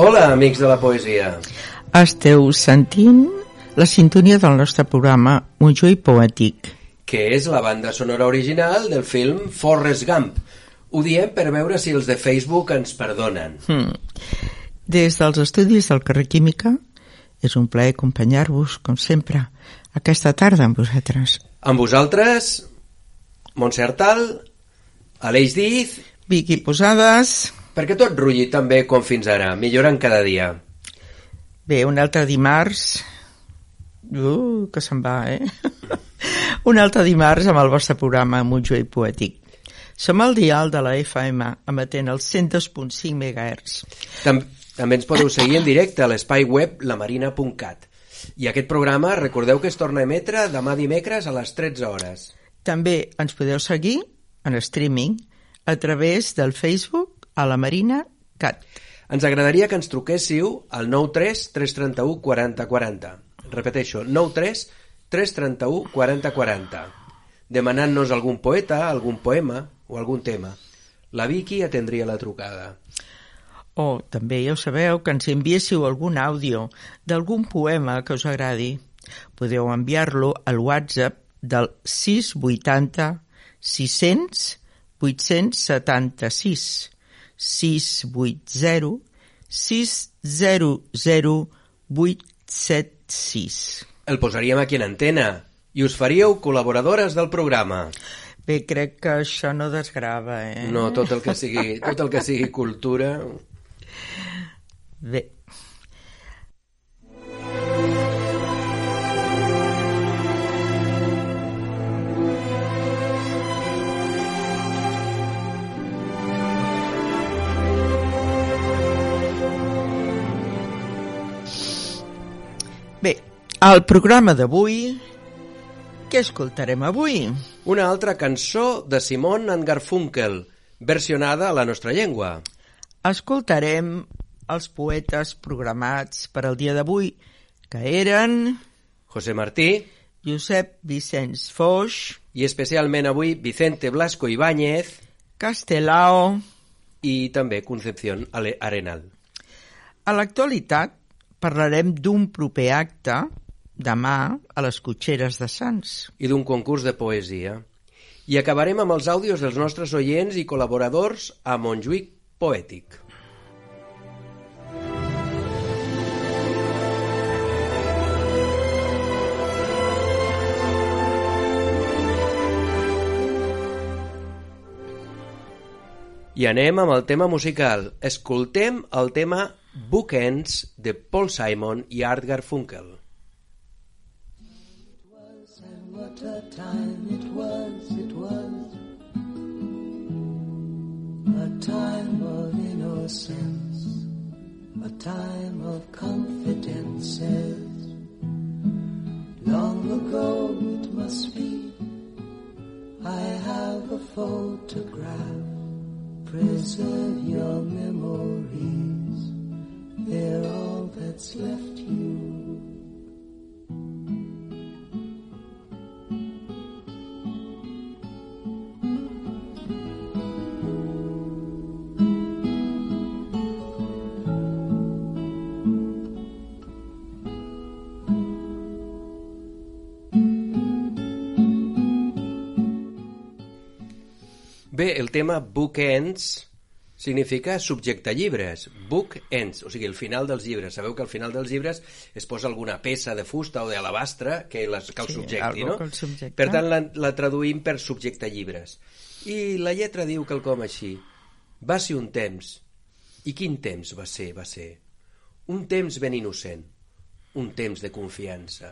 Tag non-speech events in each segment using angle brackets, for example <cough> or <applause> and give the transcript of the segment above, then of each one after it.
Hola, amics de la poesia. Esteu sentint la sintonia del nostre programa Montjuïc Poètic. Que és la banda sonora original del film Forrest Gump. Ho diem per veure si els de Facebook ens perdonen. Hmm. Des dels estudis del carrer Química és un plaer acompanyar-vos, com sempre, aquesta tarda amb vosaltres. Amb vosaltres, Montse Artal, Aleix Diz, Vicky Posades... perquè tot rulli tan bé com fins ara, millorant cada dia. Bé, un altre dimarts... Uh, que se'n va, eh? <laughs> un altre dimarts amb el vostre programa Montjuïc Poètic. Som al dial de la FM, emetent els 102.5 MHz. Tam també ens podeu seguir en directe a l'espai web lamarina.cat. I aquest programa, recordeu que es torna a emetre demà dimecres a les 13 hores. També ens podeu seguir en streaming a través del Facebook a la Marina Cat. Ens agradaria que ens truquéssiu al 93 331 40 40. Repeteixo, 93 331 40 40. Demanant-nos algun poeta, algun poema o algun tema. La Vicky atendria la trucada. O també ja ho sabeu que ens enviéssiu algun àudio d'algun poema que us agradi. Podeu enviar-lo al WhatsApp del 680 600 876 680 600 876. El posaríem aquí en antena i us faríeu col·laboradores del programa. Bé, crec que això no desgrava, eh? No, tot el que sigui, tot el que sigui cultura... Bé. Bé, al programa d'avui... Què escoltarem avui? Una altra cançó de Simon and Garfunkel, versionada a la nostra llengua. Escoltarem els poetes programats per al dia d'avui, que eren José Martí Josep Vicenç Foix, i especialment avui Vicente Blasco Ibáñez Castelao... i també Concepción Arenal. A l'actualitat parlarem d'un proper acte demà a les cotxeres de Sants. i d'un concurs de poesia. I acabarem amb els àudios dels nostres oients i col·laboradors a Montjuïc Poètic. I anem amb el tema musical. Escoltem el tema Bookends de Paul Simon i Art Garfunkel. What a time it was, it was a time of innocence, a time of confidences. Long ago it must be, I have a photograph. Preserve your memories, they're all that's left you. Bé, el tema Bookends significa subjecte llibres, book ends, o sigui, el final dels llibres. Sabeu que al final dels llibres es posa alguna peça de fusta o d'alabastre que, les, que el Sí, subjecti, no? el subjecte. Per tant, la, la traduïm per subjecte llibres. I la lletra diu quelcom així. Va ser un temps. I quin temps va ser, va ser? Un temps ben innocent. Un temps de confiança.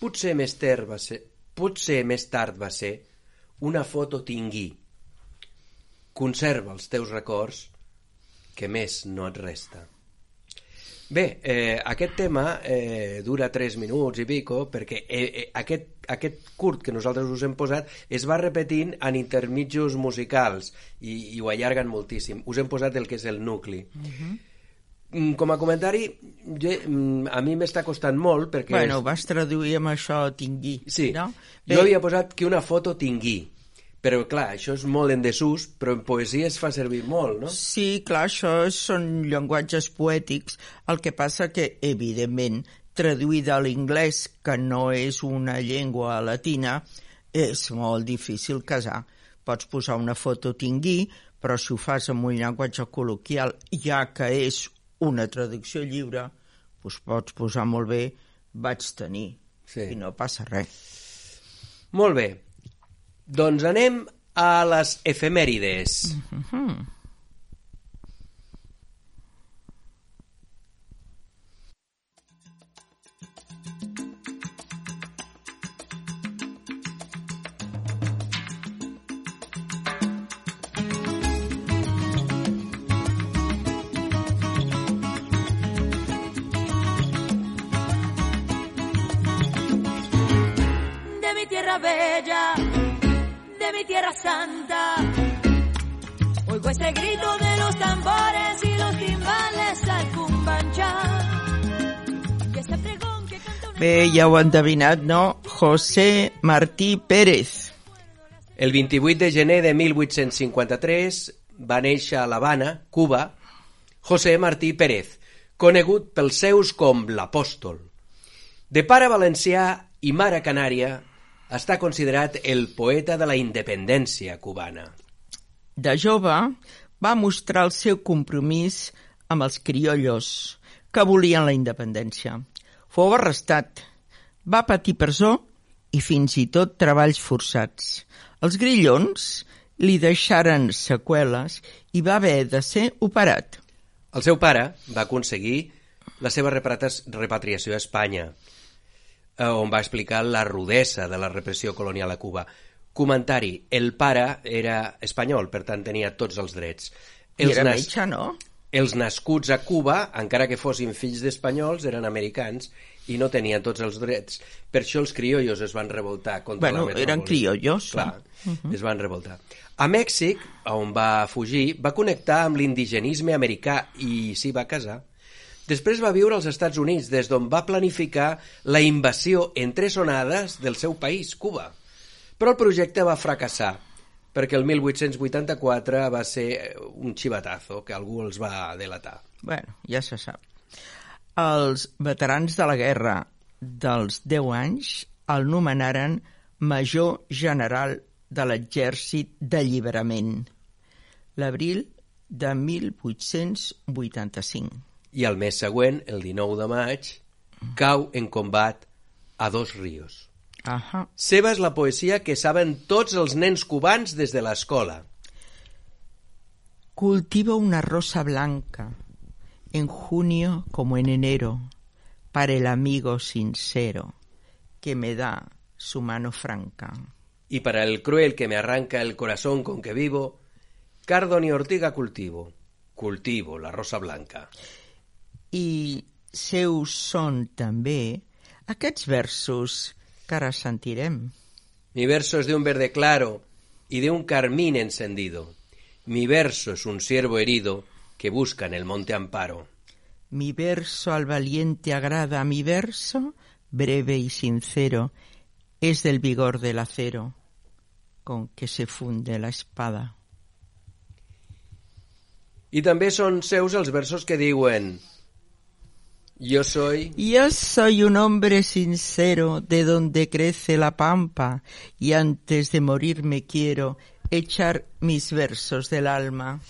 Potser més tard va ser, potser més tard va ser una foto tingui. Conserva els teus records, que més no et resta. Bé, eh, aquest tema eh, dura 3 minuts i pico perquè eh, eh, aquest, aquest curt que nosaltres us hem posat es va repetint en intermitjos musicals i, i ho allarguen moltíssim. Us hem posat el que és el nucli. Mm, Com a comentari, jo, mm, a mi m'està costant molt perquè... Bueno, vas traduir amb això tingui, Sí, no? jo havia posat que una foto tingui, però clar, això és molt en desús, però en poesia es fa servir molt, no? Sí, clar, això són llenguatges poètics. El que passa que, evidentment, traduïda a l'inglès, que no és una llengua latina, és molt difícil casar. Pots posar una foto tingui, però si ho fas amb un llenguatge col·loquial, ja que és una traducció lliure, doncs pots posar molt bé vaig tenir, Sí. i no passa res. Molt bé. Doncs anem a les efemèrides. de mi tierra bella, de mi tierra santa. Oigo ese grito de los tambores y los timbales al cumbanchá. Y ese pregón que canta una... Bé, ja ho endevinat, no? José Martí Pérez. El 28 de gener de 1853 va néixer a l'Havana, Cuba, José Martí Pérez, conegut pels seus com l'apòstol. De pare valencià i mare canària, està considerat el poeta de la independència cubana. De jove va mostrar el seu compromís amb els criollos que volien la independència. Fou arrestat, va patir presó i fins i tot treballs forçats. Els grillons li deixaren seqüeles i va haver de ser operat. El seu pare va aconseguir la seva repatriació repatriació a Espanya, eh, on va explicar la rudesa de la repressió colonial a Cuba. Comentari, el pare era espanyol, per tant tenia tots els drets. I era nas- metge, no? els nascuts a Cuba, encara que fossin fills d'espanyols, eren americans i no tenien tots els drets. Per això els criollos es van revoltar contra Bueno, la metrópoli. eren criollos, Clar, es van revoltar. A Mèxic, on va fugir, va connectar amb l'indigenisme americà i s'hi va casar. Després va viure als Estats Units, des d'on va planificar la invasió en tres onades del seu país, Cuba. Però el projecte va fracassar, perquè el 1884 va ser un xivatazo que algú els va delatar. Bueno, ja se sap. Els veterans de la guerra dels 10 anys el nomenaren major general de l'exèrcit d'alliberament l'abril de 1885. I el mes següent, el 19 de maig, cau en combat a dos rios. Seva és la poesia que saben tots els nens cubans des de l'escola. Cultiva una rosa blanca en junio como en enero para el amigo sincero que me da su mano franca. Y para el cruel que me arranca el corazón con que vivo, cardo ni ortiga cultivo, cultivo la rosa blanca. I seus són també aquests versos que ara sentirem. Mi verso es de un verde claro y de un carmín encendido. Mi verso es un ciervo herido que busca en el monte amparo. Mi verso al valiente agrada, mi verso, breve y sincero, es del vigor del acero con que se funde la espada. I també són seus els versos que diuen Yo soy... Yo soy un hombre sincero de donde crece la pampa y antes de morir me quiero echar mis versos del alma.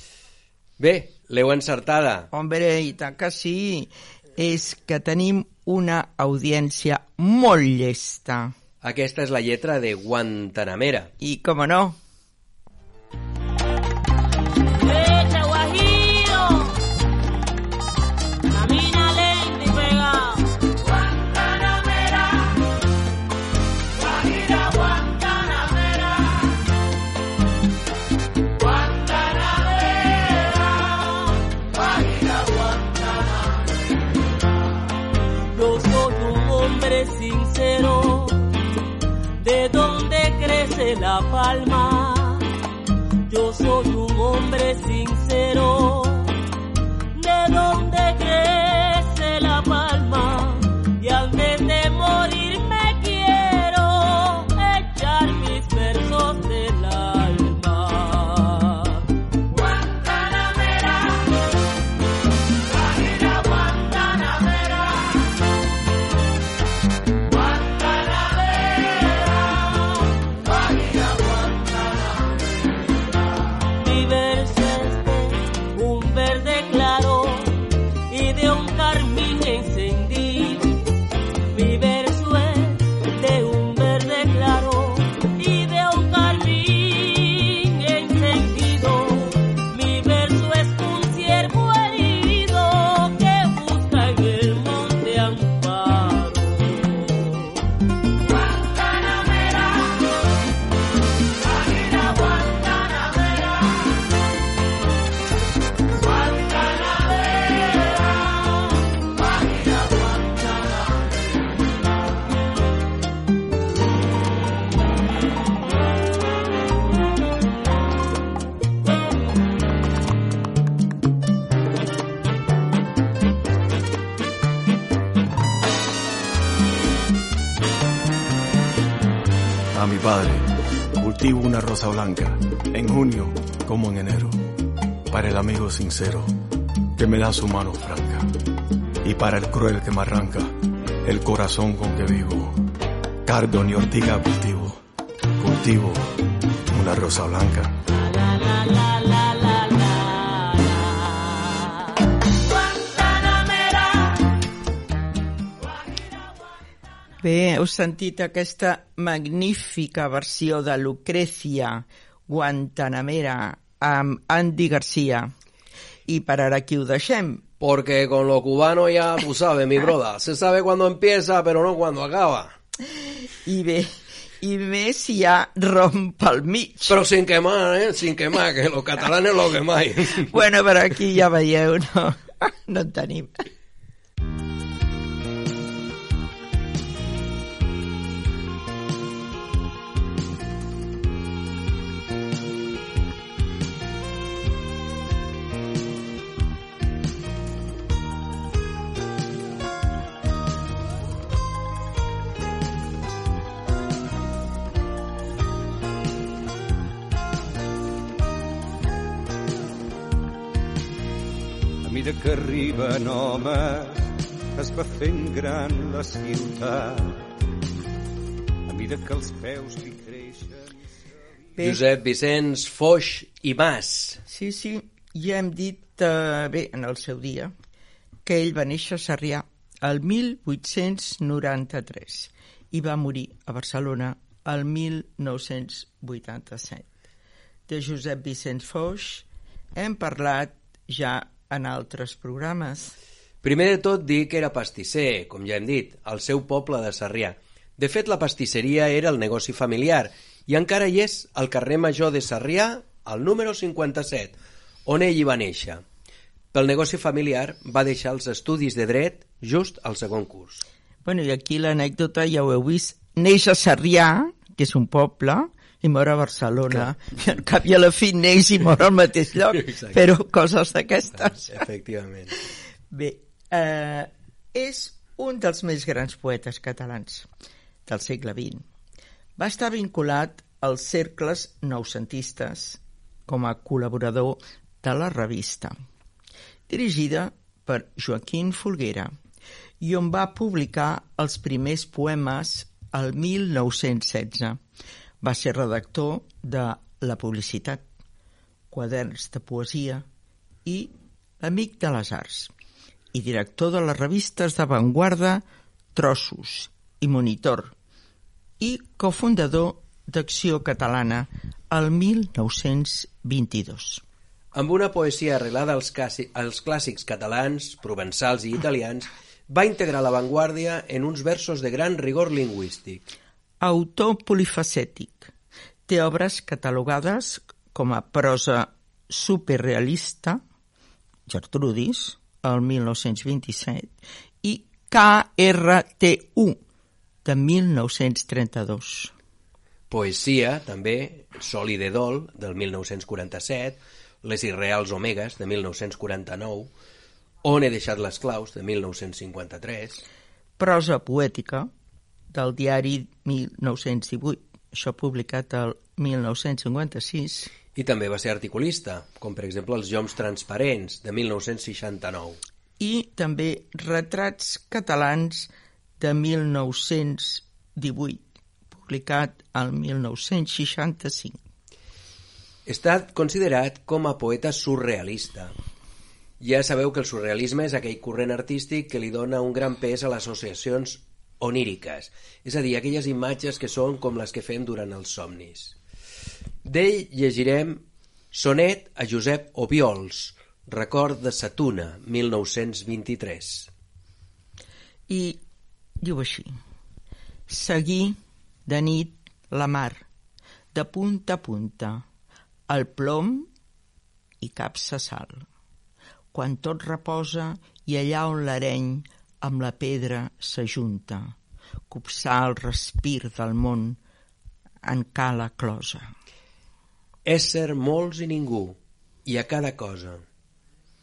Bé, l'heu encertada. Hombre, i tant que sí. És que tenim una audiència molt llesta. Aquesta és la lletra de Guantanamera. I, com no, palma. Padre cultivo una rosa blanca en junio como en enero. Para el amigo sincero que me da su mano franca. Y para el cruel que me arranca el corazón con que vivo. Cardo ni ortiga cultivo. Cultivo una rosa blanca. Bé, heu sentit aquesta magnífica versió de Lucrecia Guantanamera amb Andy Garcia. I per ara aquí ho deixem. Porque con lo cubano ya tú sabes, mi broda. Se sabe cuándo empieza, pero no cuándo acaba. I bé, i més si hi ha rom pel mig. Pero sin quemar, ¿eh? Sin quemar, que los catalanes lo quemáis. Bueno, però aquí ja veieu, no, no en tenim. Mesura que arriben homes, es va fent gran la ciutat. A mesura que els peus li creixen... Bé, Josep Vicenç Foix i Mas. sí, sí, ja hem dit, eh, bé, en el seu dia, que ell va néixer a Sarrià el 1893 i va morir a Barcelona el 1987. De Josep Vicenç Foix hem parlat ja en altres programes. Primer de tot dir que era pastisser, com ja hem dit, al seu poble de Sarrià. De fet, la pastisseria era el negoci familiar i encara hi és al carrer Major de Sarrià, al número 57, on ell hi va néixer. Pel negoci familiar va deixar els estudis de dret just al segon curs. Bueno, i aquí l'anècdota ja ho heu vist. Neix a Sarrià, que és un poble, i mor a Barcelona. I al cap i a la fi neix i mor al mateix lloc. <laughs> Exacte. Però coses d'aquestes. Efectivament. Bé, eh, és un dels més grans poetes catalans del segle XX. Va estar vinculat als cercles noucentistes com a col·laborador de la revista, dirigida per Joaquín Folguera, i on va publicar els primers poemes el 1916. Va ser redactor de La publicitat, quaderns de poesia i L'amic de les arts i director de les revistes d'avantguarda Trossos i Monitor i cofundador d'Acció Catalana el 1922. Amb una poesia arrelada als, clàssics, als clàssics catalans, provençals i italians, va integrar l'avantguàrdia en uns versos de gran rigor lingüístic. Autor polifacètic. Té obres catalogades com a prosa superrealista, Gertrudis, el 1927, i KRTU, de 1932. Poesia, també, Sol i de Dol, del 1947, Les irreals omegues, de 1949, On he deixat les claus, de 1953, Prosa poètica, del diari 1918, això publicat el 1956, i també va ser articulista, com per exemple Els lloms transparents, de 1969. i també Retrats catalans de 1918, publicat el 1965. Està considerat com a poeta surrealista. Ja sabeu que el surrealisme és aquell corrent artístic que li dona un gran pes a les associacions oníriques, és a dir, aquelles imatges que són com les que fem durant els somnis. D'ell llegirem Sonet a Josep Obiols, record de Satuna, 1923. I diu així. Seguir de nit la mar, de punta a punta, el plom i cap se sal. Quan tot reposa i allà on l'areny amb la pedra s'ajunta, copsar el respir del món en cala closa. Ésser molts i ningú, i a cada cosa.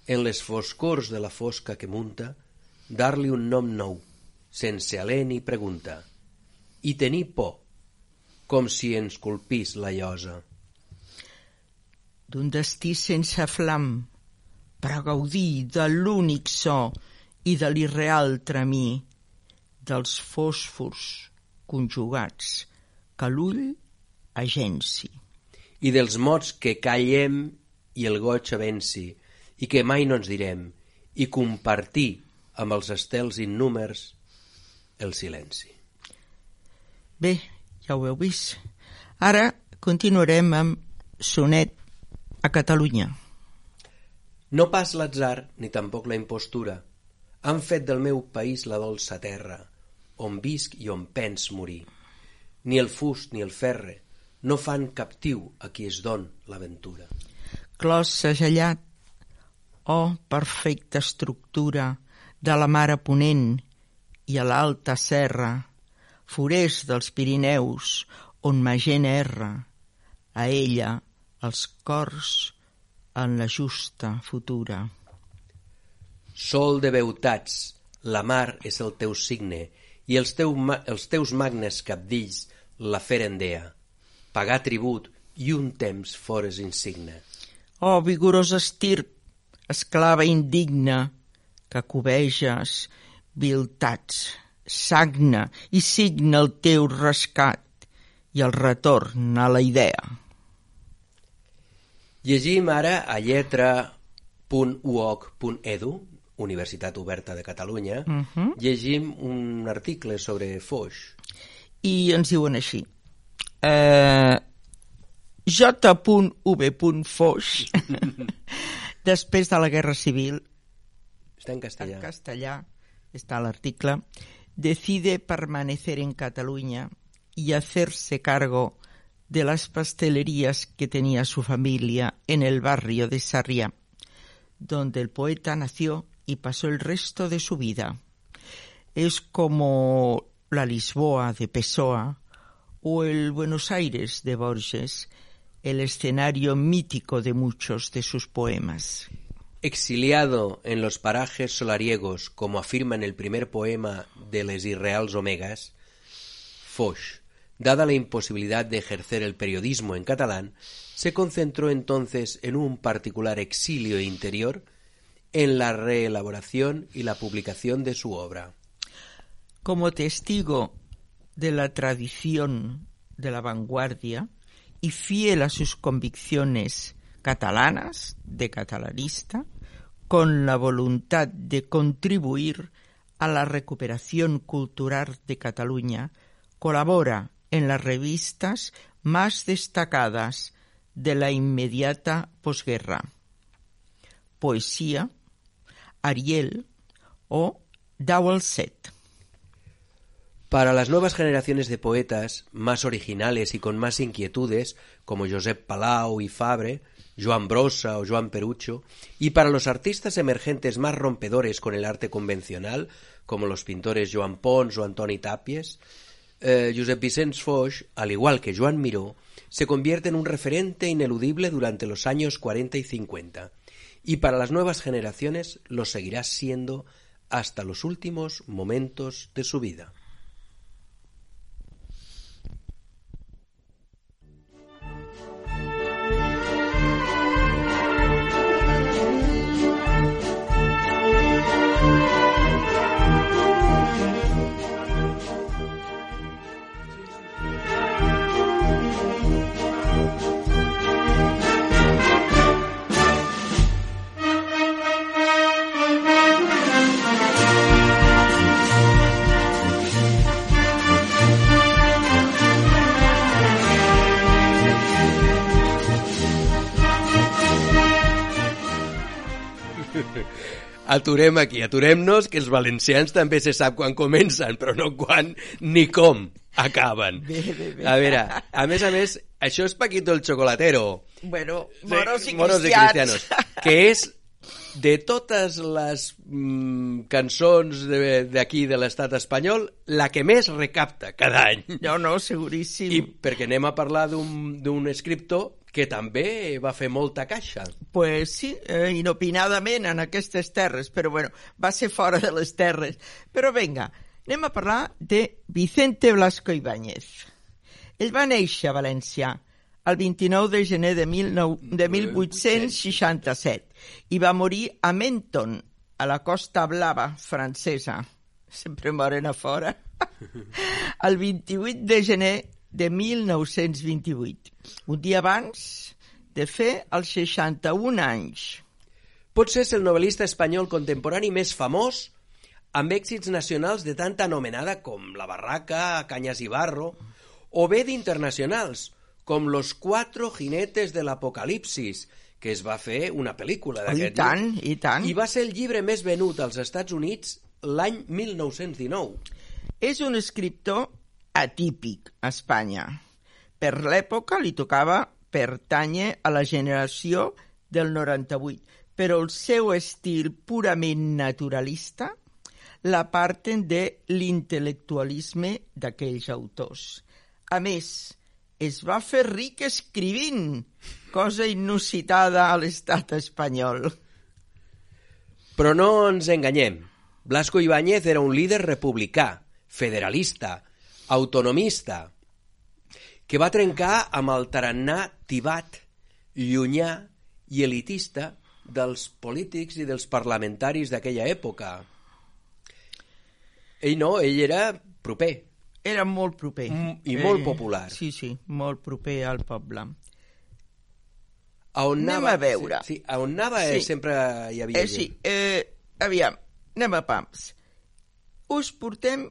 En les foscors de la fosca que munta, dar-li un nom nou, sense alè ni pregunta, i tenir por, com si ens colpís la llosa. d'un destí sense flam, per gaudir de l'únic so i de l'irreal tremí dels fòsfors conjugats que l'ull agenci. i dels mots que callem i el goig avenci, i que mai no ens direm, i compartir amb els estels innúmers el silenci. Bé, ja ho heu vist. Ara continuarem amb Sonet a Catalunya. No pas l'atzar ni tampoc la impostura han fet del meu país la dolça terra, on visc i on pens morir. Ni el fust ni el ferre no fan captiu a qui es don l'aventura. Clos segellat, oh perfecta estructura de la mar a ponent i a l'alta serra, forest dels Pirineus, on ma gent erra, a ella els cors en la justa futura. Sol de veutats, la mar és el teu signe, i els, teu, els teus magnes capdills la feren dea. Pagar tribut i un temps fores insigne. Oh, vigorosa estirp, esclava indigna, que cobeges viltats, sagna i signa el teu rescat i el retorn a la idea. Llegim ara a lletra.uoc.edu, Universitat Oberta de Catalunya, uh -huh. llegim un article sobre Foix. I ens diuen així. Eh, J.V.Foix, <laughs> després de la Guerra Civil, Està en castellà. en castellà está el artículo, decide permanecer en Cataluña y hacerse cargo de las pastelerías que tenía su familia en el barrio de Sarriá, donde el poeta nació y pasó el resto de su vida. Es como la Lisboa de Pessoa o el Buenos Aires de Borges, el escenario mítico de muchos de sus poemas. Exiliado en los parajes solariegos, como afirma en el primer poema de Les Irreals Omegas, Foix, dada la imposibilidad de ejercer el periodismo en catalán, se concentró entonces en un particular exilio interior en la reelaboración y la publicación de su obra. como testigo de la tradición de la vanguardia y fiel a sus convicciones catalanas, de catalanista, con la voluntad de contribuir a la recuperación cultural de Cataluña, colabora en las revistas más destacadas de la inmediata posguerra. Poesía, Ariel o Dowell Set. Para las nuevas generaciones de poetas, más originales y con más inquietudes, como Josep Palau y Fabre, Joan Brossa o Joan Perucho, y para los artistas emergentes más rompedores con el arte convencional, como los pintores Joan Pons o Antoni Tapies, eh, Josep Vicens Foix, al igual que Joan Miró, se convierte en un referente ineludible durante los años 40 y 50, y para las nuevas generaciones lo seguirá siendo hasta los últimos momentos de su vida. Aturem aquí, aturem-nos, que els valencians també se sap quan comencen, però no quan ni com acaben. Bé, bé, bé. A veure, a més a més, això és Paquito el Chocolatero. Bueno, de moros i Moros i cristians. cristianos. Que és de totes les mm, cançons de- d'aquí de, l'estat espanyol, la que més recapta cada any. No, no, seguríssim. I perquè anem a parlar d'un escriptor que també va fer molta caixa. Pues sí, eh, inopinadament en aquestes terres, però bueno, va ser fora de les terres. Però vinga, anem a parlar de Vicente Blasco Ibáñez. Ell va néixer a València el 29 de gener de, 19, de 1867 i va morir a Menton, a la Costa Blava francesa. Sempre moren a fora. <laughs> el 28 de gener de 1928, un dia abans de fer els 61 anys. Potser és el novel·lista espanyol contemporani més famós amb èxits nacionals de tanta anomenada com La Barraca, Canyas i Barro, o bé d'internacionals, com Los Cuatro Jinetes de l'Apocalipsis, que es va fer una pel·lícula Oh, I d'aquest tant, i tant. I va ser el llibre més venut als Estats Units l'any 1919. És un escriptor atípic a Espanya. Per l'època li tocava pertànyer a la generació del 98, però el seu estil purament naturalista l'aparten de l'intel·lectualisme d'aquells autors. A més, es va fer ric escrivint, cosa inusitada a l'estat espanyol. Però no ens enganyem. Blasco Ibáñez era un líder republicà, federalista, autonomista, que va trencar amb el tarannà tibat, llunyà i elitista dels polítics i dels parlamentaris d'aquella època. Ell no, ell era proper. Era molt proper. Mm, i molt popular. Sí, sí, molt proper al poble. A on Anem anava, a veure. Sí, sí, a on anava Sí. eh, sempre hi havia Eh, sí, eh, aviam, anem a pams. Us portem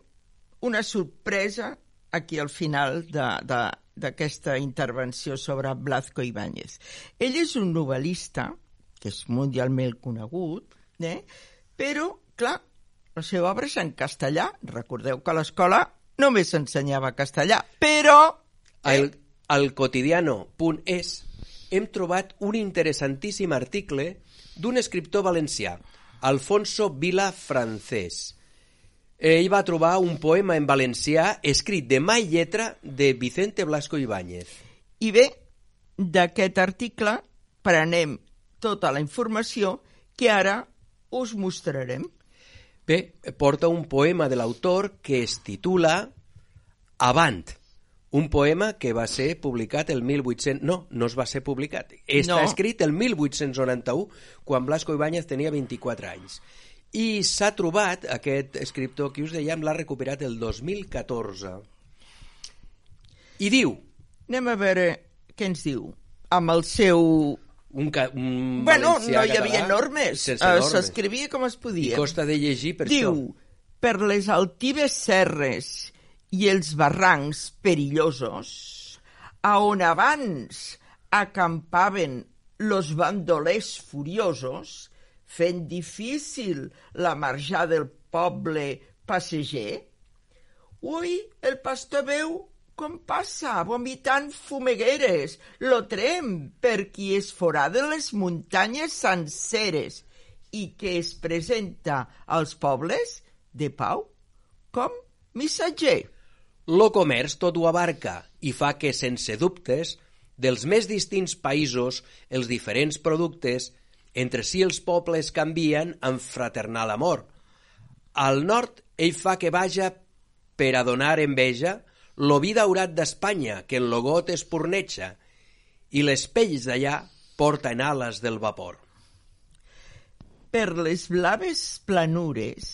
una sorpresa aquí al final d'aquesta intervenció sobre Blasco Ibáñez. Ell és un novel·lista, que és mundialment conegut, eh? però, clar, la seva obra és en castellà. Recordeu que a l'escola només s'ensenyava castellà, però... Al, al quotidiano.es hem trobat un interessantíssim article d'un escriptor valencià, Alfonso Vila Francés. Ell va trobar un poema en valencià escrit de mà i lletra de Vicente Blasco Ibáñez. I bé, d'aquest article prenem tota la informació que ara us mostrarem. Bé, porta un poema de l'autor que es titula Avant, un poema que va ser publicat el 1800... No, no es va ser publicat. Està No. escrit el 1891, quan Blasco Ibáñez tenia 24 anys. I s'ha trobat, aquest escriptor que us dèiem, l'ha recuperat el 2014. I diu, Anem a veure què ens diu? Amb el seu... Un, ca, un Bueno, no hi havia català normes. Sense Eh, normes. S'escrivia com es I podia. costa de llegir per Diu, això. per les altives serres i els barrancs perillosos, a on abans acampaven los bandolers furiosos, fent difícil la marjà del poble passeger, ui, el pastor veu com passa, vomitant fumegueres, lo trem per qui es foraden les muntanyes senceres i que es presenta als pobles de pau com missatger. Lo comerç tot ho abarca i fa que, sense dubtes, dels més distints països, els diferents productes, entre si els pobles canvien amb fraternal amor. Al nord, ell fa que vaja per a donar enveja lo vi daurat d'Espanya, que en lo got es porneja, i les pells d'allà porten ales del vapor. Per les blaves planures,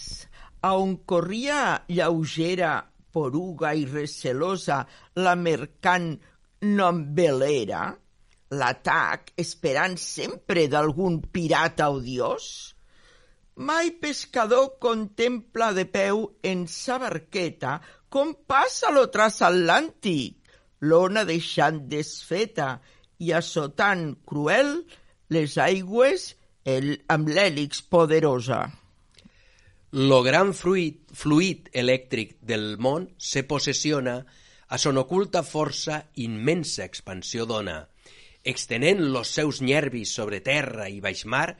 a on corria lleugera, poruga i recelosa la mercant nombelera, l'atac esperant sempre d'algun pirata odiós, mai pescador contempla de peu en sa barqueta com passa lo transatlàntic, l'ona deixant desfeta i assotant cruel les aigües el, amb l'hèlix poderosa. Lo gran fluid, fluid elèctric del món se possessiona a son oculta força immensa expansió dona, extenent los seus nervis sobre terra i baix mar,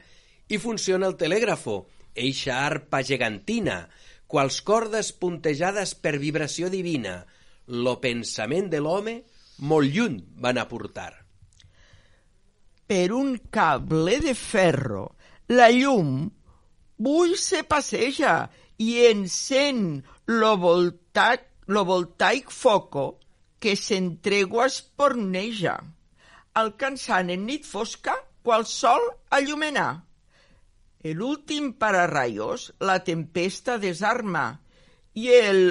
i funciona el telègrafo, eixa arpa gegantina, quals cordes puntejades per vibració divina, lo pensament de l'home molt lluny van a portar. Per un cable de ferro, la llum bull se passeja i encén lo, voltaic, lo voltaic foco que s'entregua esporneja, alcançant en nit fosca qual sol allumenar. L'últim pararrayos la tempesta desarma i el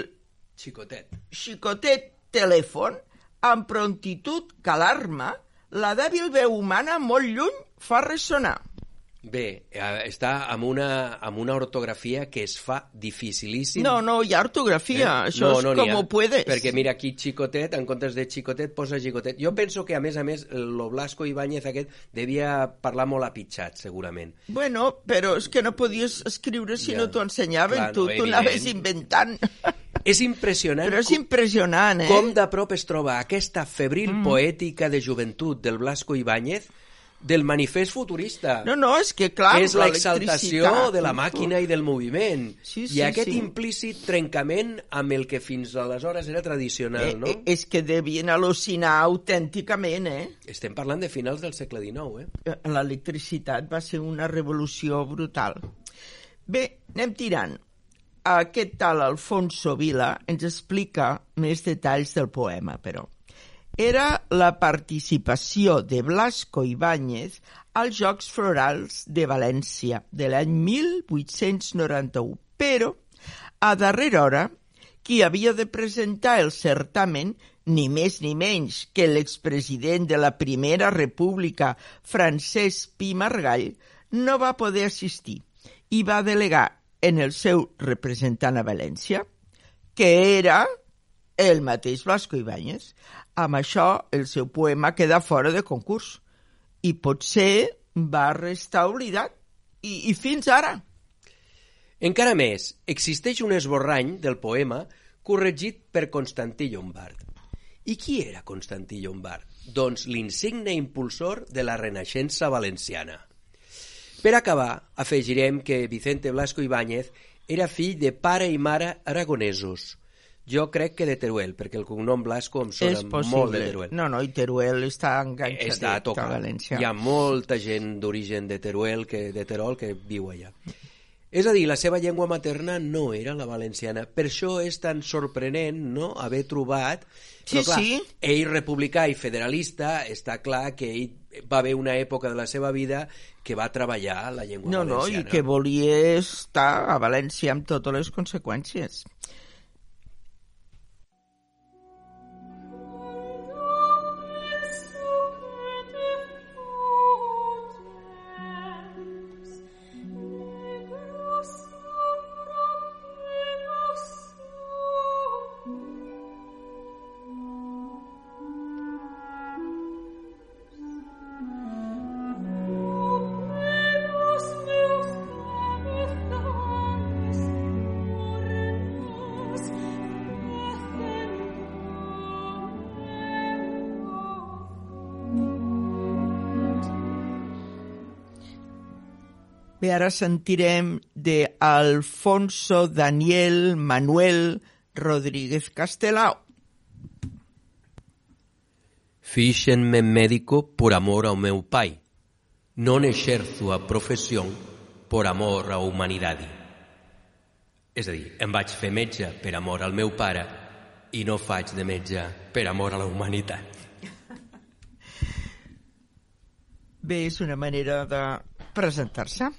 Xicotet. xicotet telèfon, amb prontitud que alarma, la dèbil veu humana molt lluny fa ressonar. Bé, eh, està amb una, amb una ortografia que es fa dificilíssim. No, no, hi ha ortografia, Eh? això és n'hi com ha. ho puedes. Perquè mira, aquí xicotet, en comptes de xicotet, posa xicotet. Jo penso que, a més a més, lo Blasco Ibáñez aquest devia parlar molt apitxat, segurament. Bueno, però és que no podies escriure si Ja. no t'ho ensenyaven, Clar, tu, no, tu anaves evident. inventant. És impressionant Però és impressionant, eh? com de prop es troba aquesta febril mm. poètica de joventut del Blasco Ibáñez del manifest futurista. No, no, és que clar, és l'exaltació de la màquina i del moviment. Sí, I sí, aquest sí. implícit trencament amb el que fins aleshores era tradicional, Eh, no? eh, és que devien al·lucinar autènticament, eh? Estem parlant de finals del segle XIX, eh? L'electricitat va ser una revolució brutal. Bé, anem tirant. Aquest tal Alfonso Vila ens explica més detalls del poema, però. Era la participació de Blasco Ibáñez als Jocs Florals de València de l'any 1891, però a darrera hora qui havia de presentar el certamen ni més ni menys que l'expresident de la Primera República, Francesc Pi Margall, no va poder assistir i va delegar en el seu representant a València, que era el mateix Blasco Ibáñez. Amb això, el seu poema queda fora de concurs i potser va restar oblidat. I, i fins ara. Encara més, existeix un esborrany del poema corregit per Constantí Llombard. I qui era Constantí Llombard? Doncs l'insigne impulsor de la Renaixença valenciana. Per acabar, afegirem que Vicente Blasco Ibáñez era fill de pare i mare aragonesos. Jo crec que de Teruel, perquè el cognom Blasco em sona molt de Teruel. No, no, i Teruel està enganxat Està a tocant. València. Hi ha molta gent d'origen de Teruel, que, de Terol, que viu allà. És a dir, la seva llengua materna no era la valenciana. Per això és tan sorprenent no? haver trobat... Sí, Però, clar, sí. Ell, republicà i federalista, està clar que ell va haver una època de la seva vida que va treballar la llengua No, no, i valenciana. que volia estar a València amb totes les conseqüències. Ara sentirem de Alfonso Daniel Manuel Rodríguez Castelao. Fíxenme médico por amor ao meu pai. Non exerzo a profesión por amor á humanidade. És a dir, em vaig fer metge per amor al meu pare i no faig de metge per amor a la humanitat. Bé, és una manera de presentar-se.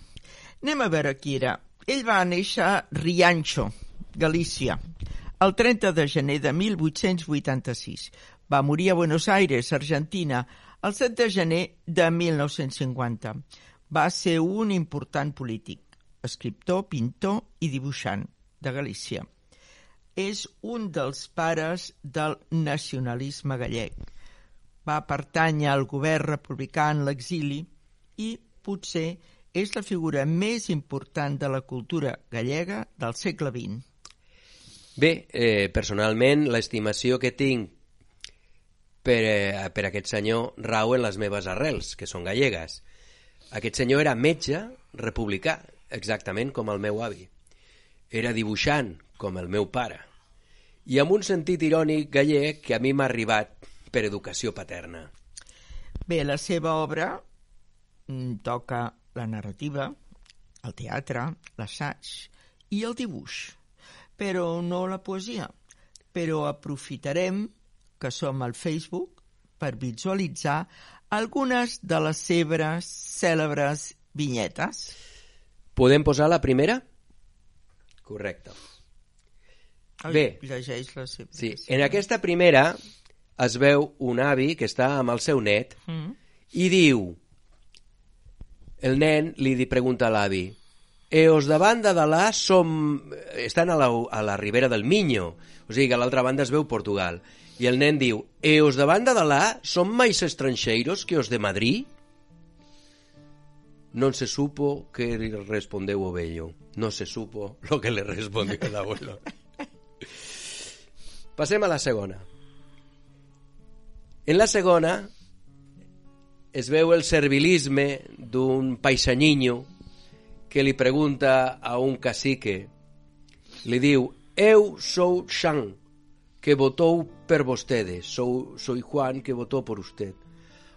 Anem a veure qui era. Ell va néixer a Riancho, Galícia, el 30 de gener de 1886. Va morir a Buenos Aires, Argentina, el 7 de gener de 1950. Va ser un important polític, escriptor, pintor i dibuixant de Galícia. És un dels pares del nacionalisme gallec. Va pertànyer al govern republicà en l'exili i potser és la figura més important de la cultura gallega del segle XX. Bé, eh, personalment, l'estimació que tinc per, eh, per aquest senyor rau en les meves arrels, que són gallegues. Aquest senyor era metge republicà, exactament com el meu avi. Era dibuixant, com el meu pare. I amb un sentit irònic gallec que a mi m'ha arribat per educació paterna. Bé, la seva obra mm, toca la narrativa, el teatre, l'assaig i el dibuix, però no la poesia. Però aprofitarem que som al Facebook per visualitzar algunes de les seves cèlebres vinyetes. Podem posar la primera? Correcte. Ai, Bé. Llegeix la seva. Sí, en aquesta primera es veu un avi que està amb el seu net Mm. i diu el nen li pregunta a l'avi e os de banda de la som... estan a la, a la ribera del Miño. O sigui que a l'altra banda es veu Portugal. I el nen diu e os de banda de la son máis estranxeiros que os de Madrid? Non se supo que respondeu o vello no se supo <laughs> lo que le respondió el abuelo. Passem a la segona. En la segona es veu el servilisme d'un paisaniño que li pregunta a un cacique. Li diu, eu sou Xan, que votou per vostede. Sou, soy Juan, que votó por usted.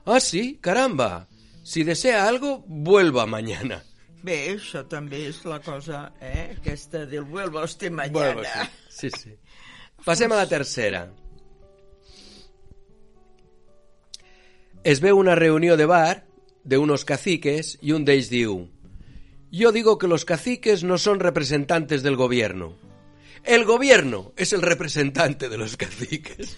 Ah, sí? Caramba! Si desea algo, vuelva mañana. Bé, això també és la cosa, eh? Aquesta del vuelva usted mañana. Vuelva, sí. sí, sí. Passem a la tercera. Es veu una reunió de bar de unos caciques y un d'ells diu Yo digo que los caciques no son representantes del gobierno. El gobierno es el representante de los caciques.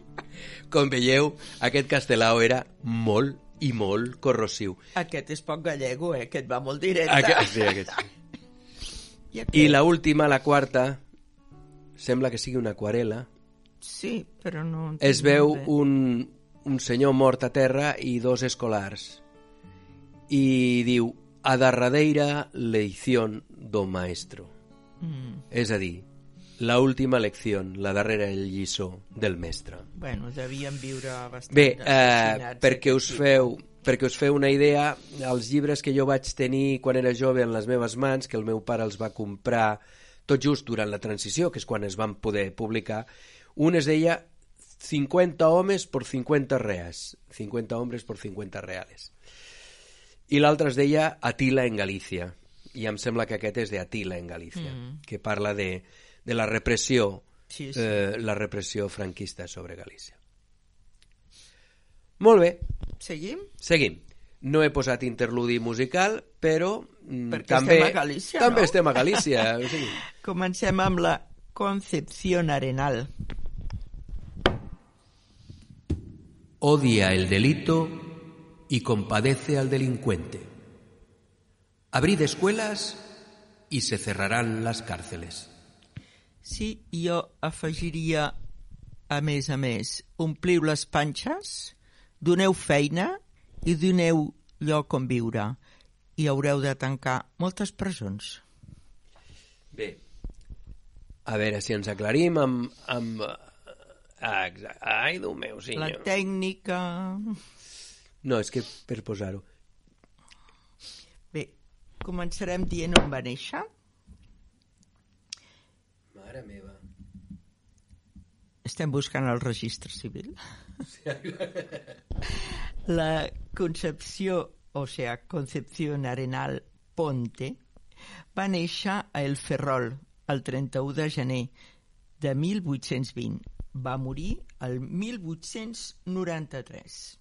<laughs> Com veieu, aquest castelao era molt i molt corrosiu. Aquest és poc gallego, eh? Aquest va molt directe. Aquest, sí, aquest. <laughs> I, aquest... I la última, la quarta, sembla que sigui una aquarela, Sí, però no... es veu bé. un, un senyor mort a terra i dos escolars. I diu, a darradeira leición do maestro. Mm. És a dir, la última lecció, la darrera lliçó del mestre. Bueno, devien viure bastant Bé, eh, assassinats, perquè us feu perquè us feu una idea, els llibres que jo vaig tenir quan era jove en les meves mans, que el meu pare els va comprar tot just durant la transició, que és quan es van poder publicar, un es deia 50 homes por 50 reas, 50 hombres por 50 reales. I l'altre es deia Atila en Galícia, i em sembla que aquest és de Atila en Galícia, mm. que parla de, de la repressió, Sí, sí. Eh, la repressió franquista sobre Galícia. Molt bé, Seguim? Seguim. No he posat interludi musical, però mm, Perquè també, estem a Galícia, també no? estem a Galícia. o sigui, <laughs> Comencem amb la Concepción Arenal. Odia el delito y compadece al delincuente. Abrid escuelas y se cerrarán las cárceles. Sí, jo afegiria, a més a més, ompliu les panxes, doneu feina i doneu lloc on viure. I haureu de tancar moltes presons. Bé, a veure si ens aclarim amb... amb... ah, exa- Ai, Déu meu, La senyor. tècnica... No, és que per posar-ho. Bé, començarem dient on va néixer. Mare meva. Estem buscant el registre civil. <laughs> La Concepció, o sea, Concepción Arenal Ponte, va néixer a El Ferrol el 31 de gener de 1820. Va morir el 1893.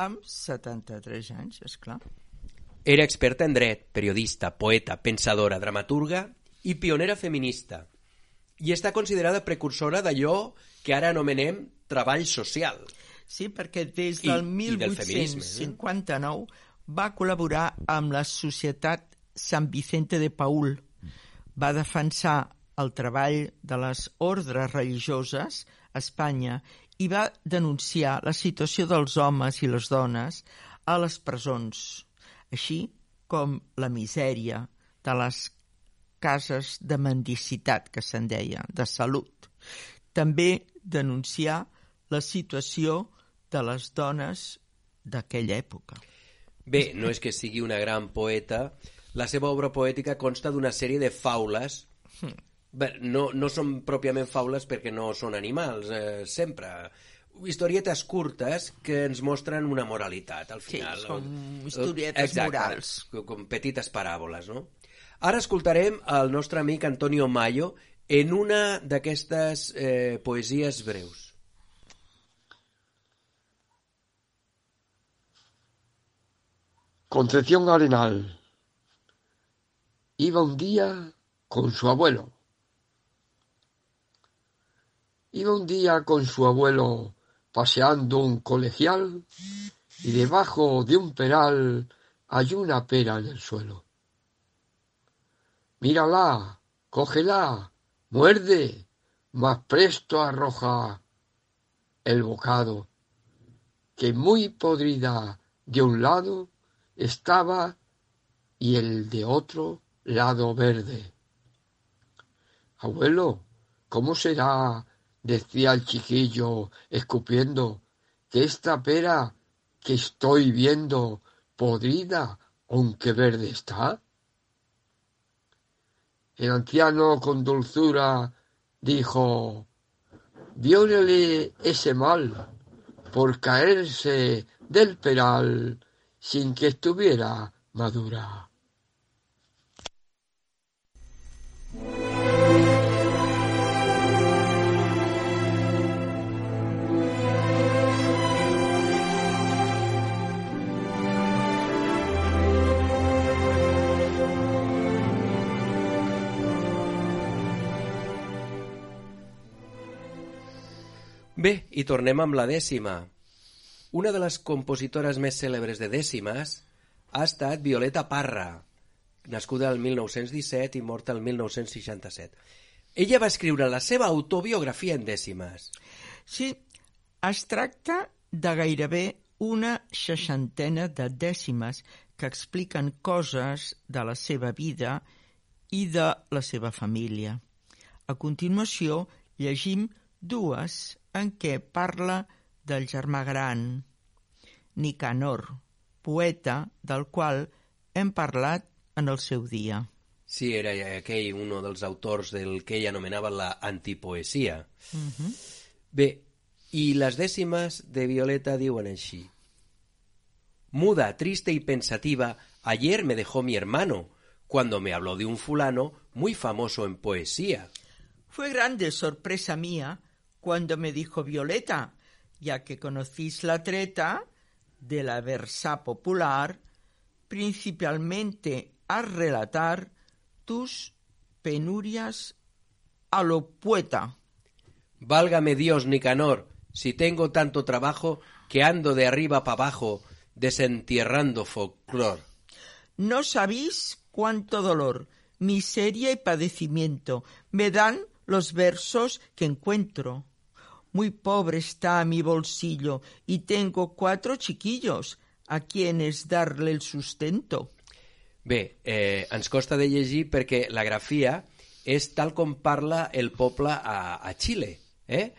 Amb 73 anys, és clar. Era experta en dret, periodista, poeta, pensadora, dramaturga i pionera feminista. I està considerada precursora d'allò que ara anomenem treball social. Sí, perquè des I- del i del eh? 1859 va col·laborar amb la Societat Sant Vicente de Paul. Va defensar el treball de les ordres religioses a Espanya i va denunciar la situació dels homes i les dones a les presons, així com la misèria de les cases de mendicitat, que se'n deia, de salut. També denunciar la situació de les dones d'aquella època. Bé, no és que sigui una gran poeta, la seva obra poètica consta d'una sèrie de faules. Bé, no, no són pròpiament faules perquè no són animals, eh, sempre. Historietes curtes que ens mostren una moralitat, al Sí, final. són Eh, historietes Exacte, morals. com- Com petites paràboles, no? Ara escoltarem el nostre amic Antonio Mayo en una d'aquestes eh, poesies breus. Concepción Arenal. Iba un día con su abuelo. Iba un día con su abuelo paseando un colegial y debajo de un peral hay una pera en el suelo. Mírala, cógela, muerde, más presto arroja el bocado, que muy podrida de un lado estaba y el de otro lado verde. Abuelo, ¿cómo será? Decía el chiquillo, escupiendo, que esta pera que estoy viendo podrida, aunque verde está. El anciano con dulzura dijo, viólele ese mal por caerse del peral sin que estuviera madura. Bé, i tornem amb la dècima. Una de les compositores més cèlebres de dècimes ha estat Violeta Parra, nascuda el 1917 i morta el 1967. Ella va escriure la seva autobiografia en dècimes. Sí, es tracta de gairebé una seixantena de dècimes que expliquen coses de la seva vida i de la seva família. A continuació, llegim dues en què parla del germà gran, Nicanor, poeta del qual hem parlat en el seu dia. Sí, era aquell un dels autors del que ella anomenava la antipoesia. Bé, i les dècimes de Violeta diuen així. Muda, triste y pensativa, ayer me dejó mi hermano, cuando me habló de un fulano muy famoso en poesía. Fue grande sorpresa mía cuando me dijo Violeta, ya que conocís la treta de la versa popular, principalmente a relatar tus penurias a lo poeta. Válgame Dios, Nicanor, si tengo tanto trabajo que ando de arriba para abajo desentierrando folclor. No sabéis cuánto dolor, miseria y padecimiento me dan los versos que encuentro. Muy pobre está mi bolsillo y tengo cuatro chiquillos a quienes darle el sustento. Bé, eh, ens costa de llegir perquè la grafia és tal com parla el poble a, a Xile. Eh?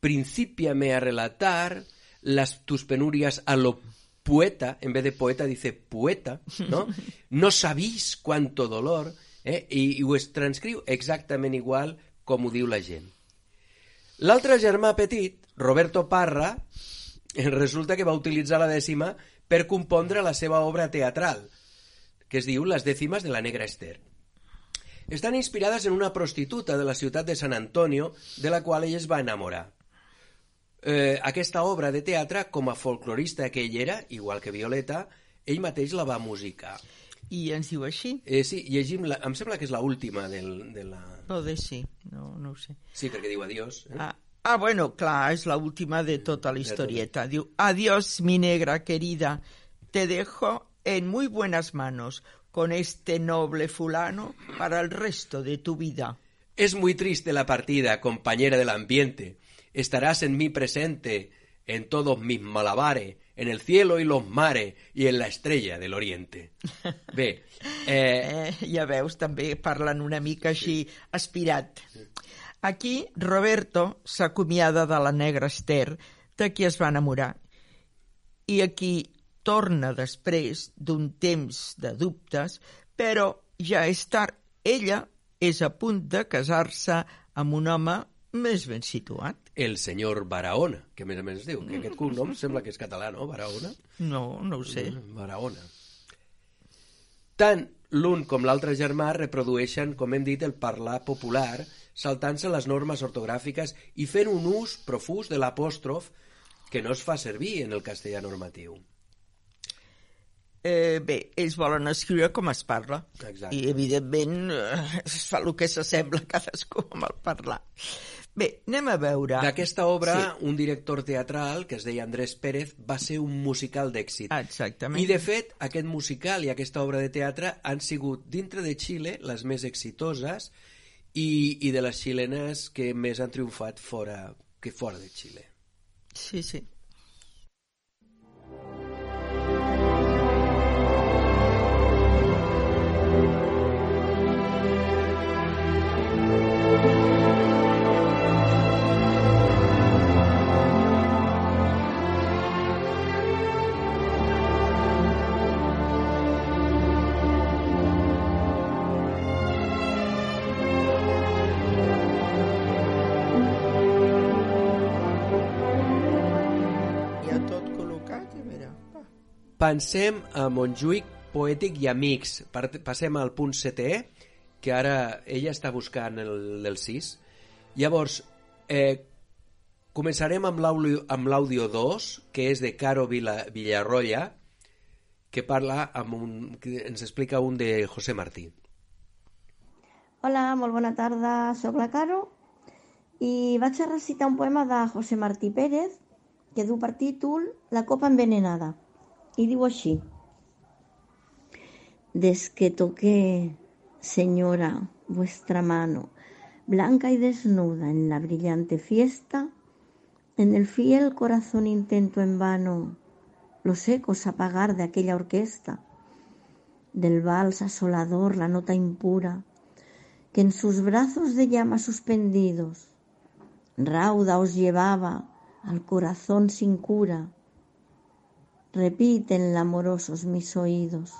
Principiame a relatar las tus penurias a lo poeta, en vez de poeta dice poeta, no? <laughs> No sabís quanto dolor, eh? I, i ho es transcriu exactament igual com ho diu la gent. L'altre germà petit, Roberto Parra, eh, resulta que va utilitzar la dècima per compondre la seva obra teatral, que es diu Les dècimes de la negra Esther. Estan inspirades en una prostituta de la ciutat de San Antonio, de la qual ell es va enamorar. Eh, aquesta obra de teatre, com a folclorista que ell era, igual que Violeta, ell mateix la va musicar. I ens diu així? Eh, sí, llegim, la, em sembla que és la última del, de la... No, de sí, no, no ho sé. Sí, perquè diu adiós. Eh? Ah, ah, bueno, clar, és la última de tota la historieta. Diu, adiós, mi negra querida, te dejo en muy buenas manos con este noble fulano para el resto de tu vida. Es muy triste la partida, compañera del ambiente. Estarás en mi presente, en todos mis malabares, en el cielo y los mares y en la estrella del oriente. <laughs> Bé, eh, Eh, ja veus, també parlen una mica així aspirat. Aquí, Roberto s'acomiada de la negra Esther, de qui es va enamorar. I aquí torna després d'un temps de dubtes, però ja és tard. Ella és a punt de casar-se amb un home més ben situat. El senyor Barahona, que a més a més es diu, que aquest cognom sembla que és català, no? Barahona? No, no ho sé. Barahona. Tant l'un com l'altre germà reprodueixen, com hem dit, el parlar popular, saltant-se les normes ortogràfiques i fent un ús profús de l'apòstrof que no es fa servir en el castellà normatiu. Eh, bé, ells volen escriure com es parla. Exacte. I, evidentment, eh, es fa el que s'assembla cadascú amb el parlar. Bé, anem a veure... D'aquesta obra, Sí. un director teatral, que es deia Andrés Pérez, va ser un musical d'èxit. Exactament. I, de fet, aquest musical i aquesta obra de teatre han sigut, dintre de Xile, les més exitoses i, i de les xilenes que més han triomfat fora, que fora de Xile. Sí, sí. Pensem a Montjuïc, Poètic i Amics. Passem al punt setè, que ara ella està buscant el del 6. Llavors, eh, començarem amb l'àudio 2, que és de Caro Vila, Villarroya, que parla amb un, que ens explica un de José Martí. Hola, molt bona tarda, sóc la Caro i vaig a recitar un poema de José Martí Pérez que du per títol La copa envenenada i diu així Des que toqué, señora, vuestra mano, blanca y desnuda en la brillante fiesta, en el fiel corazón intento en vano los ecos apagar de aquella orquesta, del vals asolador la nota impura, que en sus brazos de llama suspendidos, rauda os llevaba al corazón sin cura, repiten amorosos mis oídos.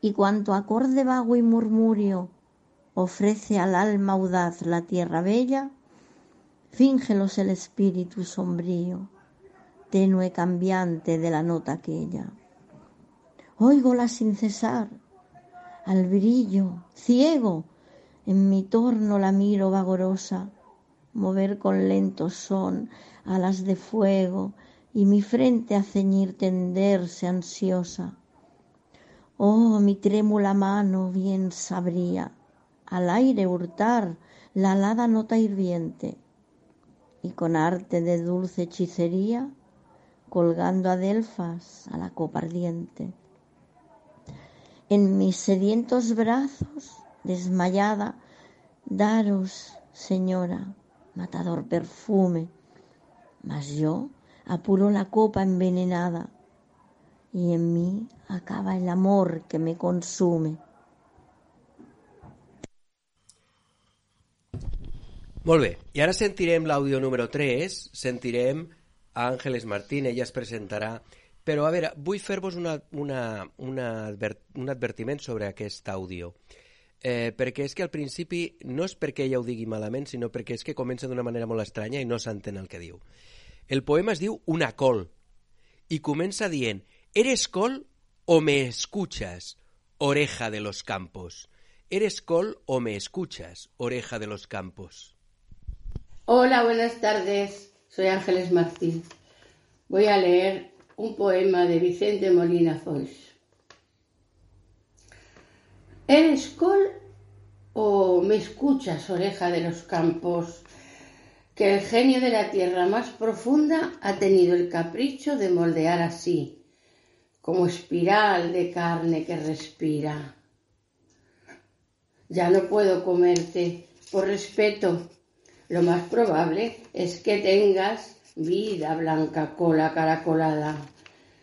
Y cuanto acorde vago y murmurio ofrece al alma audaz la tierra bella, fíngelos el espíritu sombrío, tenue cambiante de la nota aquella. Óigola sin cesar, al brillo, ciego, en mi torno la miro vagorosa, mover con lento son alas de fuego y mi frente a ceñir tenderse ansiosa. Oh, mi trémula mano bien sabría al aire hurtar la alada nota hirviente y con arte de dulce hechicería colgando a Delfas a la copa ardiente. En mis sedientos brazos, desmayada, daros, señora, matador perfume, mas yo apuro la copa envenenada y en mí acaba el amor que me consume. Molt bé, i ara sentirem l'àudio número 3, sentirem a Àngeles Martín, ella es presentarà Però, a veure, vull fer-vos una, una, una advert, un advertiment sobre aquest àudio. Eh, perquè és que al principi no és perquè ella ho digui malament, sinó perquè és que comença d'una manera molt estranya i no s'entén el que diu. El poema es diu Una col i comença dient ¿Eres col o me escuchas, oreja de los campos? ¿Eres col o me escuchas, oreja de los campos? Hola, buenas tardes. Soy Ángeles Martín. Voy a leer un poema de Vicente Molina Foix. ¿Eres col o me escuchas, oreja de los campos? Que el genio de la tierra más profunda ha tenido el capricho de moldear así, como espiral de carne que respira. Ya no puedo comerte por respeto. Lo más probable es que tengas vida blanca cola caracolada.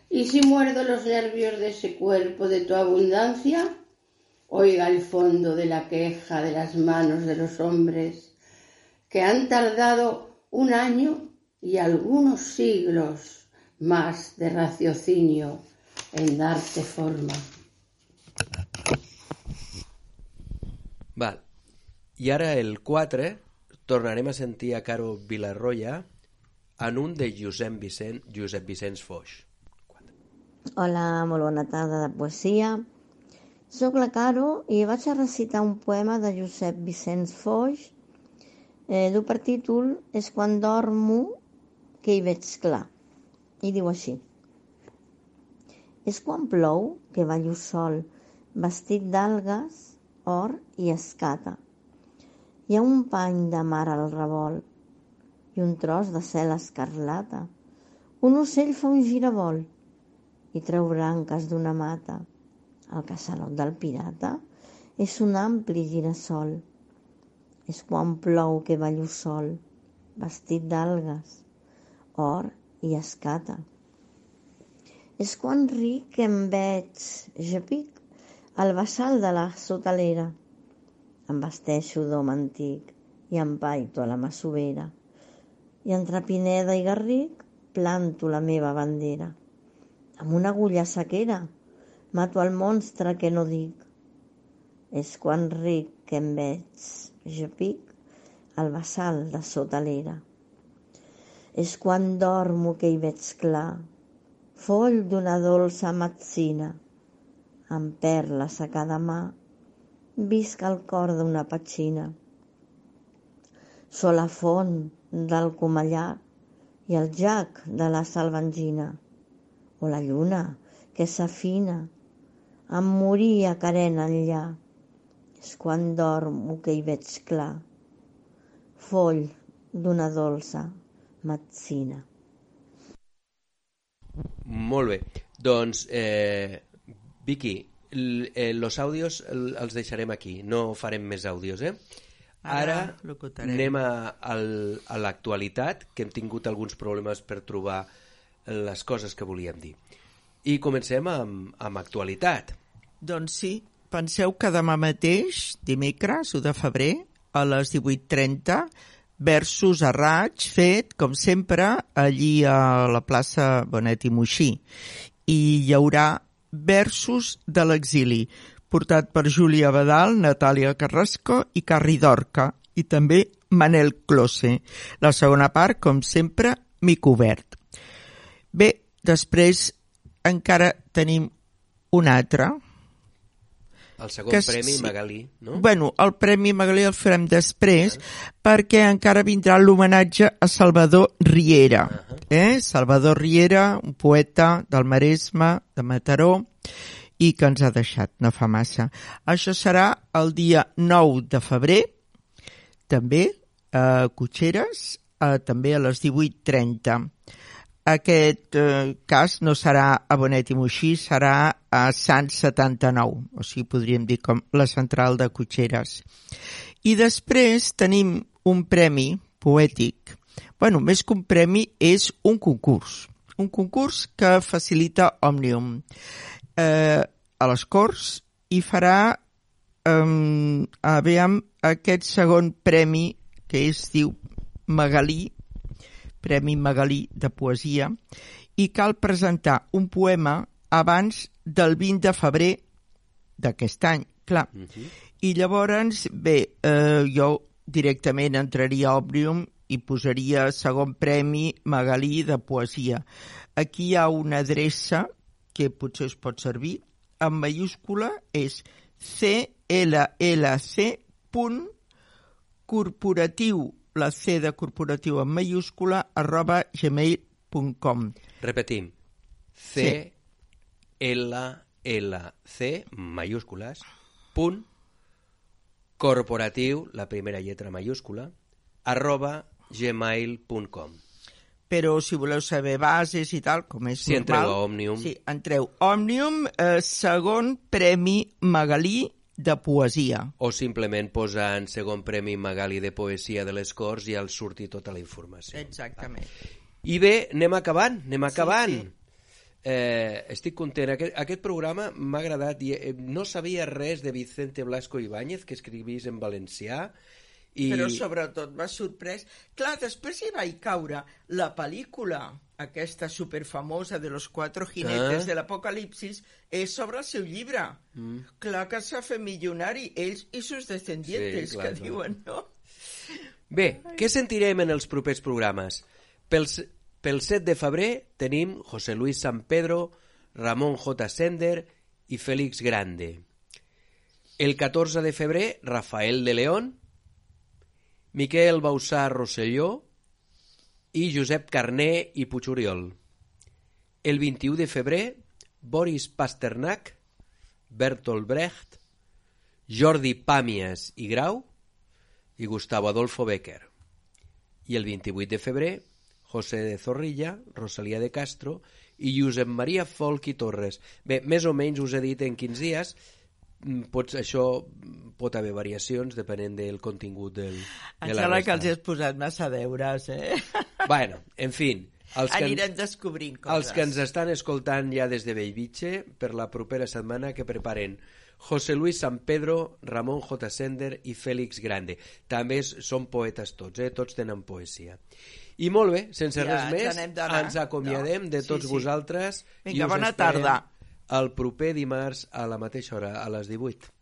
Y si muerdo los nervios de ese cuerpo de tu abundancia, oiga el fondo de la queja de las manos de los hombres que han tardado un año y algunos siglos más de raciocinio en darte forma. Val. I ara el 4 tornarem a sentir a Caro Vilarroya en un de Josep, Vicent, Josep Vicenç Foix. Hola, molt bona tarda de poesia. Soc la Caro i vaig a recitar un poema de Josep Vicenç Foix. Eh, du per títol És quan dormo que hi veig clar. I diu així. És quan plou que ballo sol, vestit d'algues, or i escata. Hi ha un pany de mar al revolt i un tros de cel escarlata. Un ocell fa un giravolt i treu branques d'una mata. El casalot del pirata és un ampli girassol. És quan plou que ballo sol, vestit d'algues, or i escata. És quan ric que em veig, ja pic, al vessal de la sotalera. Em vesteixo d'home antic i em paito a la massovera. I entre Pineda i Garric planto la meva bandera. Amb una agulla sequera mato el monstre que no dic. És quan ric que em veig, jo pic, al vessal de sota l'era. És quan dormo que hi veig clar, foll d'una dolça metzina, amb perles a cada mà, visc al cor d'una petxina. Sola font del comellar i el jac de la salvangina, o la lluna que s'afina, em moria carena enllà. Quan dormo que hi veig clar, foll d'una dolça metzina. Molt bé. Doncs, eh, Vicky, l- eh, los àudios el- els deixarem aquí. No farem més àudios, eh? Ara Ara anem a, a l'actualitat, que hem tingut alguns problemes per trobar les coses que volíem dir. I comencem amb, amb actualitat. Doncs sí, penseu que demà mateix, dimecres, 1 de febrer, a les 18.30, versus a raig fet, com sempre, allí a la plaça Bonet i Moixí. I hi haurà versus de l'exili, portat per Júlia Badal, Natàlia Carrasco i Carri Dorca, i també Manel Close. La segona part, com sempre, mic obert. Bé, després encara tenim un altre, El segon que premi, sí. Magalí, no? Bueno, el Premi Magalí el farem després perquè encara vindrà l'homenatge a Salvador Riera. eh? Salvador Riera, un poeta del Maresme, de Mataró, i que ens ha deixat no fa massa. Això serà el dia 9 de febrer, també a Cotxeres, eh, també a les 18.30. Aquest eh, cas no serà a Bonet i Moixí, serà a Sant 79, o sigui, podríem dir com la central de Cotxeres. I després tenim un premi poètic. bueno, més que un premi, és un concurs. Un concurs que facilita Òmnium eh, a les Corts i farà eh, aviam, aquest segon premi que es diu Magalí, Premi Magalí de Poesia, i cal presentar un poema abans del 20 de febrer d'aquest any, clar. Mm -hmm. I llavors, bé, eh, jo directament entraria a Òmnium i posaria segon premi Magalí de poesia. Aquí hi ha una adreça que potser us pot servir, en mayúscula és cllc punt corporatiu, la C de corporatiu en mayúscula, arroba gmail.com. Repetim. C, L, L, C, mayúscules, punt, corporatiu, la primera lletra mayúscula, arroba gmail.com. Però si voleu saber bases i tal, com és Si normal... entreu a Òmnium. Sí, entreu. Òmnium, eh, segon Premi Magalí de Poesia. O simplement posar en segon premi Magali de Poesia de les Corts i al surti tota la informació. Exactament. I bé, anem acabant, anem acabant. sí. Eh, estic content. Aquest, aquest programa m'ha agradat. I, eh, no sabia res de Vicente Blasco Ibáñez, que escrivís en valencià. I... Però sobretot m'ha sorprès... Clar, després hi va caure la pel·lícula, aquesta superfamosa de los cuatro jinetes Ah. de l'apocalipsis, és sobre el seu llibre. Mm. Clar que s'ha fet milionari, ells i sus descendientes, Sí, clar, que clar. diuen, no? Bé, què sentirem en els propers programes? Pels, pel 7 de febrer tenim José Luis San Pedro, Ramon J. Sender i Félix Grande. El 14 de febrer, Rafael de León, Miquel Bausà Rosselló i Josep Carné i Puigoriol. El 21 de febrer, Boris Pasternak, Bertolt Brecht, Jordi Pàmies i Grau i Gustavo Adolfo Becker. I el 28 de febrer, José de Zorrilla, Rosalía de Castro i Josep Maria Folk i Torres. Bé, més o menys us he dit en quins dies, pots, això pot haver variacions depenent del contingut del, Em de la sembla que els resta. has posat massa deures, eh? Bueno, en fin, els que, Anirem descobrint coses. els que ens estan escoltant ja des de Bellvitge, per la propera setmana que preparen José Luis San Pedro, Ramon J. Sender i Félix Grande. També són poetes tots, eh? tots tenen poesia. I molt bé, sense Ja res ens més, ens acomiadem no? de Sí, tots sí. vosaltres. Vinga, i us bona esperem tarda el proper dimarts a la mateixa hora, a les 18.